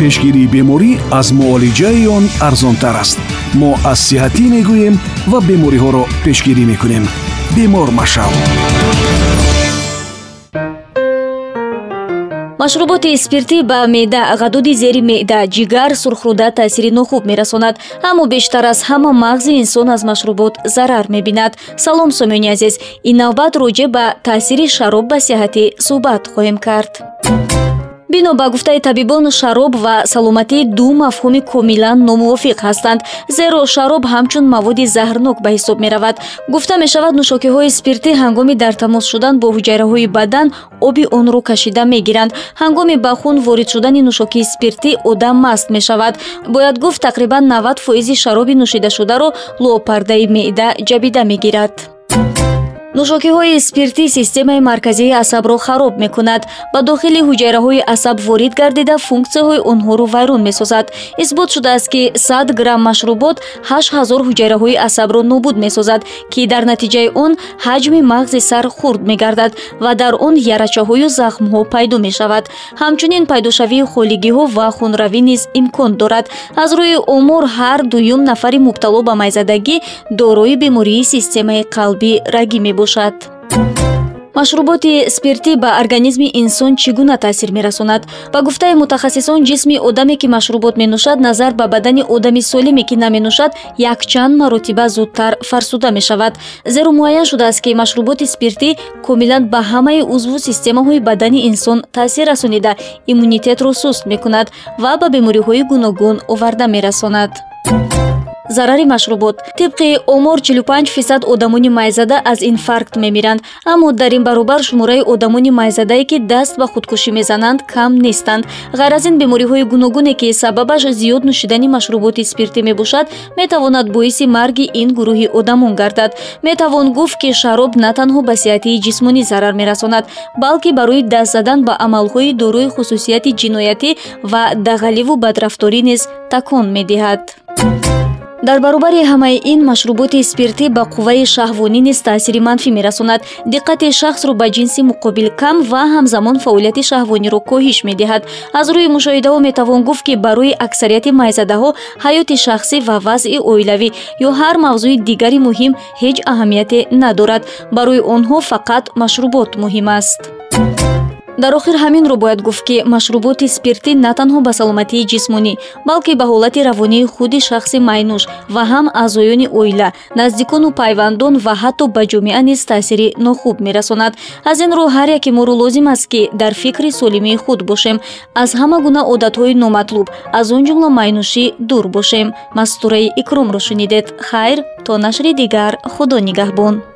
пешгирии беморӣ аз муолиҷаи он арзонтар аст. Мо аз сиҳатӣ мегӯем ва бемориҳоро пешгирӣ мекунем. Бемор машав машруботи спиртӣ ба меъда ғадуди зери меъда ҷигар сурхруда таъсири нохуб мерасонад. Аммо бештар аз ҳама мағзи инсон аз машрубот зарар мебинад. Салом сомиёни азиз ин навбат роҷеъ ба таъсири шароб ба сиҳатӣ суҳбат хоҳем кард бино ба гуфтаи табибон шароб ва саломатӣ ду мафҳуми комилан номувофиқ ҳастанд. Зеро шароб ҳамчун маводи заҳрнок ба ҳисоб меравад. Гуфта мешавад нӯшокиҳои спиртӣ ҳангоми дар тамос шудан бо ҳуҷайраҳои бадан оби онро кашида мегиранд. Ҳангоми ба хун ворид шудани нӯшокии спиртӣ одам маст мешавад. Бояд гуфт тақрибан 90 фоизи шароби нӯшидашударо луопардаи меъда ҷабида мегирад нӯшокиҳои спиртӣ системаи марказии асабро хароб мекунад ба дохили ҳуҷайраҳои асаб ворид гардида функсияҳои онҳоро вайрон месозад. Исбот шудааст ки 100 грамм машрубот 8000 ҳуҷайраҳои асабро нобуд месозад ки дар натиҷаи он ҳаҷми мағзи сар хурд мегардад ва дар он ярачаҳою захмҳо пайдо мешавад. Ҳамчунин пайдошавии холигиҳо ва хунравӣ низ имкон дорад. Аз рӯи омор ҳар дуюм нафари мубтало ба майзадагӣ дорои бемории системаи қалбӣ рагӣ мебошад бошад машруботи спиртӣ ба организми инсон чӣ гуна таъсир мерасонад? Ба гуфтаи мутахассисон ҷисми одаме ки машрубот менӯшад назар ба бадани одами солиме ки наменӯшад якчанд маротиба зудтар фарсуда мешавад. Зеро муайян шудааст ки машруботи спиртӣ комилан ба ҳамаи узву системаҳои бадани инсон таъсир расонида иммунитетро суст мекунад ва ба бемориҳои гуногун оварда мерасонад зарари машрубот. Тибқи омор 45 фисад одамони майзада аз инфаркт мемиранд аммо дар ин баробар шумораи одамони майзадае ки даст ба худкушӣ мезананд кам нестанд. Ғайр аз ин бемориҳои гуногуне ки сабабаш зиёд нӯшидани машруботи спиртӣ мебошад метавонад боиси марги ин гурӯҳи одамон гардад. Метавон гуфт ки шароб на танҳо ба сиҳатии ҷисмонӣ зарар мерасонад балки барои даст задан ба амалҳои дорои хусусияти ҷиноятӣ ва дағаливу бадрафторӣ низ такон медиҳад дар баробари ҳамаи ин машруботи спиртӣ ба қувваи шаҳвонӣ низ таъсири манфӣ мерасонад. Диққати шахсро ба ҷинси муқобил кам ва ҳамзамон фаъолияти шаҳвониро коҳиш медиҳад. Аз рӯи мушоҳидаҳо метавон гуфт ки барои аксарияти майзадаҳо ҳаёти шахсӣ ва вазъи оилавӣ ё ҳар мавзӯи дигари муҳим ҳеҷ аҳамияте надорад. Барои онҳо фақат машрубот муҳим аст дар охир ҳаминро бояд гуфт ки машруботи спиртӣ на танҳо ба саломатии ҷисмонӣ балки ба ҳолати равонии худи шахси майнӯш ва ҳам аъзоёни оила наздикону пайвандон ва ҳатто ба ҷомеа низ таъсири нохуб мерасонад. Аз ин рӯ ҳар яке моро лозим аст ки дар фикри солимии худ бошем. Аз ҳама гуна одатҳои номатлуб аз он ҷумла майнӯшӣ дур бошем. Мастураи икромро шунидед. Хайр то нашри дигар худо нигаҳбон